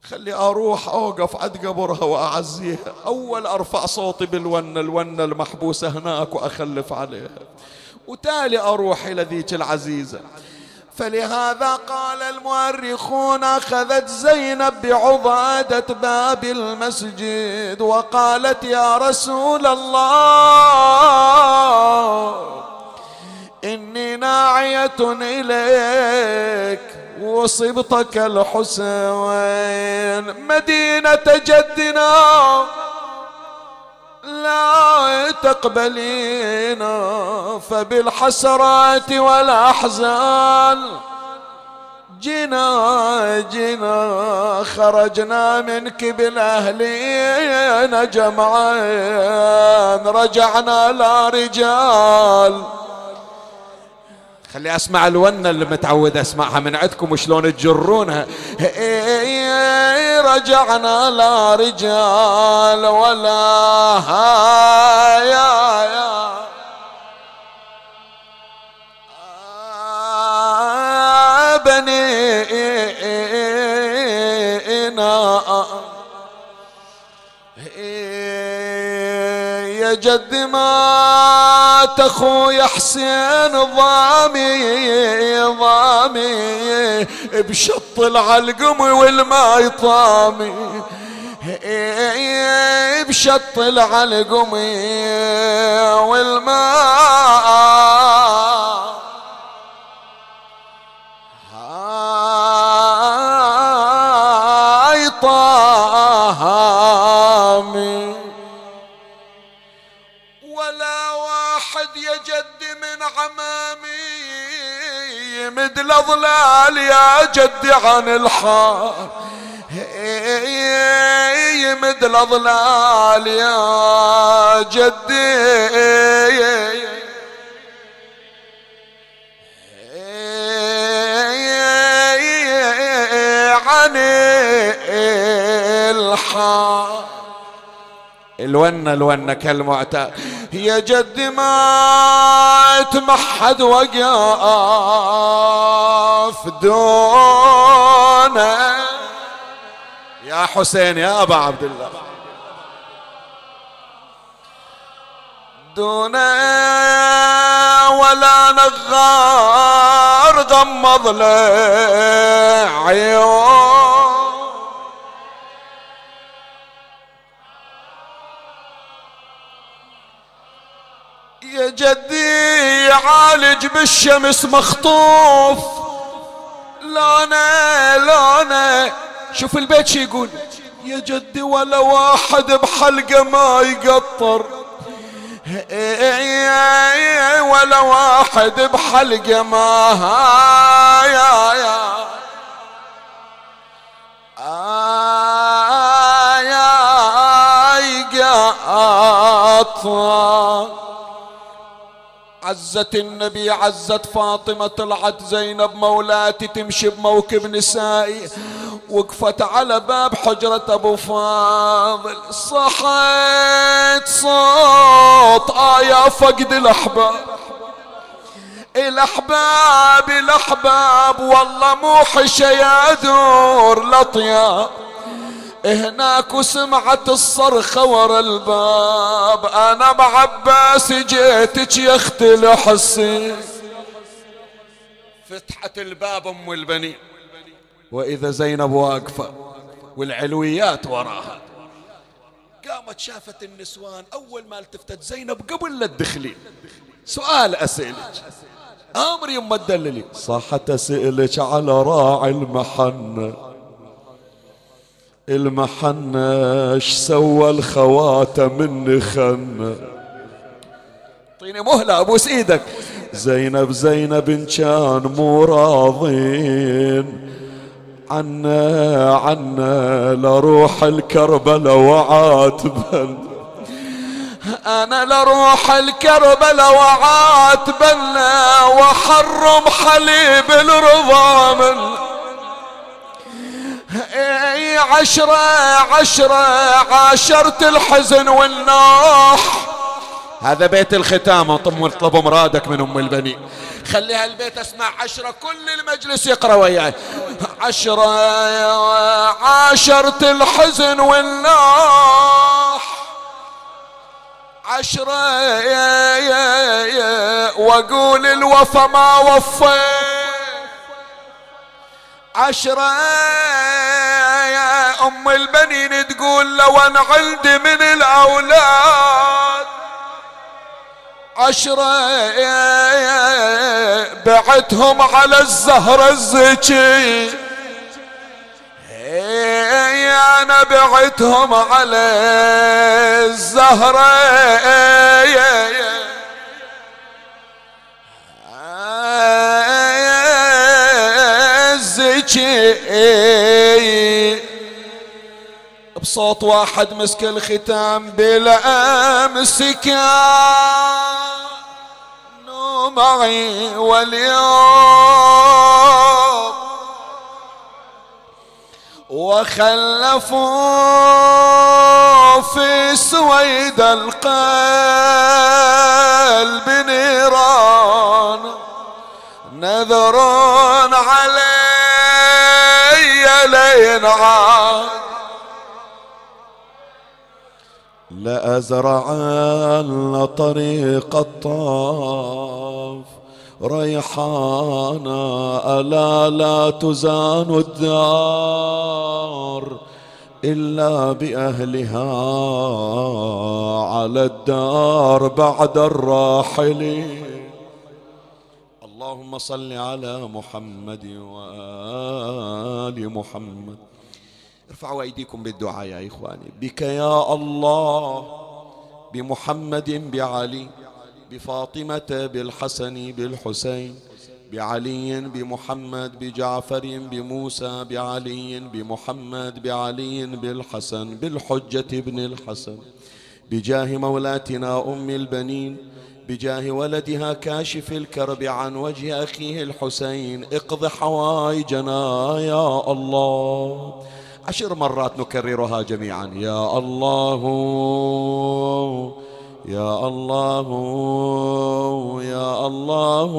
خلي أروح أوقف عند قبرها وأعزيها. أول أرفع صوتي بالونة الونة المحبوسة هناك وأخلف عليها. وتالي أروح إلى ذيك العزيزة. فلهذا قال المؤرخون أخذت زينب بعضادة باب المسجد وقالت يا رسول الله إني ناعية إليك وصبتك الحسين. مدينة جدنا لا تقبلينا فبالحسرات والأحزان جنا جنا خرجنا منك بالأهلين جمعين رجعنا لا رجال خلي أسمع الونة اللي متعود أسمعها من عندكم وشلون تجرونها. رجعنا لا رجال ولا يا يا يا جد ما تخوي حسين ضامي ضامي. بشط العلقم والماي طامي بشط العلقم والماء هاي طامي. يمد الاظلال يا جدي عن الحار يمد الاظلال يا جدي عن الحار الونة الونة كالمعتاد يا جد ما تمحد وقف دونه. يا حسين يا أبا عبد الله. دون ولا نغار غمض له عيون جدي عالج بالشمس مخطوف. لونه لونه شوف البيت شي يقول. يا جدي ولا واحد بحلقة ما يقطر. ولا واحد بحلقة ما يا يا يا يقطر. عزت النبي عزت فاطمة طلعت زينب مولاتي تمشي بموكب نسائي. وقفت على باب حجرة أبو فاضل. صحيت صوت آية فقد الأحباب. الأحباب الأحباب والله مو حشا يا دور الأطياب. هناك وسمعت الصرخة ورا الباب. أنا بعباس جيتك يا أختي الحسين فتحت الباب أم البنين. وإذا زينب واقفة والعلويات وراها. قامت شافت النسوان أول ما التفتت زينب قبل لا تدخلين. سؤال اسألك آمر يما تدللي صحت اسألك على راعي المحنة. المحنة إيش سوى الخواتم من خنة اعطيني مهلة ابوس إيدك زينب زينب إن كان مو راضين. عنا عنا لروح الكربلة وعاتبا أنا لروح الكربلة وعاتبا وحرم حليب الرضا من. اي عشرة عشرة عاشرت الحزن والنوح. هذا بيت الختام اطلب مرادك من أم البنين خليها البيت أسمع عشرة كل المجلس يقرأ وياي. عشرة عاشرت الحزن والنوح. عشرة يا يا يا وأقول الوفا ما وفيت. عشرة يا أم البنين تقول لو أنا عندي من الأولاد عشرة بعتهم على الزهرة الزكي يا أنا بعتهم على الزهرة الزكي بصوت واحد مسك الختام بلا امسكا معي واليوم وخلفوا في سويد القلب نيران. نذرون عليه ينعاد لأزرعن طريق الطاف. ريحانا ألا لا تزان الدار إلا بأهلها على الدار بعد الراحلين اللهم صل على محمد وآل محمد. ارفعوا أيديكم بالدعاء يا إخواني. بك يا الله بمحمد بعلي بفاطمة بالحسن بالحسين بعلي بمحمد بجعفر بموسى بعلي بمحمد بعلي بالحسن بالحجة ابن الحسن بجاه مولاتنا أم البنين بجاه ولدها كاشف الكرب عن وجه أخيه الحسين. اقض حوائجنا يا الله. عشر مرات نكررها جميعا. يا الله يا الله يا الله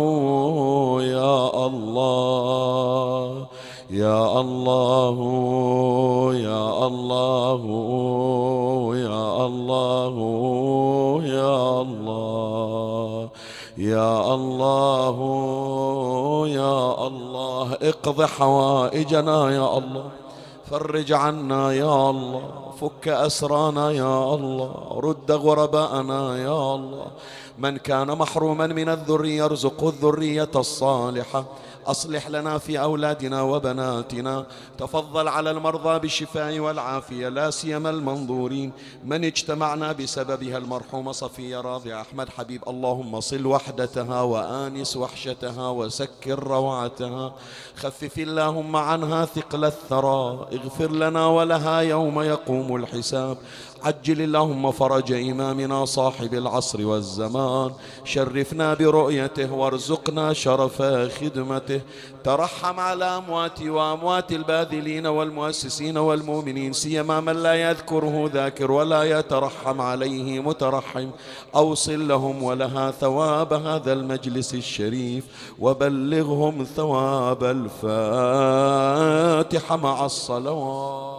يا الله يا الله يا الله يا الله يا الله يا الله يا الله. اقض حوائجنا يا الله. فرج عنا يا الله فك أسرانا يا الله رد غرباءنا يا الله. من كان محروما من الذرية ارزقه الذرية الصالحة. أصلح لنا في أولادنا وبناتنا. تفضل على المرضى بالشفاء والعافية لا سيما المنظورين. من اجتمعنا بسببها المرحومة صفية راضي أحمد. حبيب اللهم صل وحدتها وآنس وحشتها وسكر روعتها. خفف اللهم عنها ثقل الثرى. اغفر لنا ولها يوم يقوم الحساب. عجل اللهم فرج إمامنا صاحب العصر والزمان. شرفنا برؤيته وارزقنا شرف خدمته. ترحم على أمواتي وأموات الباذلين والمؤسسين والمؤمنين سيما من لا يذكره ذاكر ولا يترحم عليه مترحم. أوصل لهم ولها ثواب هذا المجلس الشريف وبلغهم ثواب الفاتحة مع الصلوات.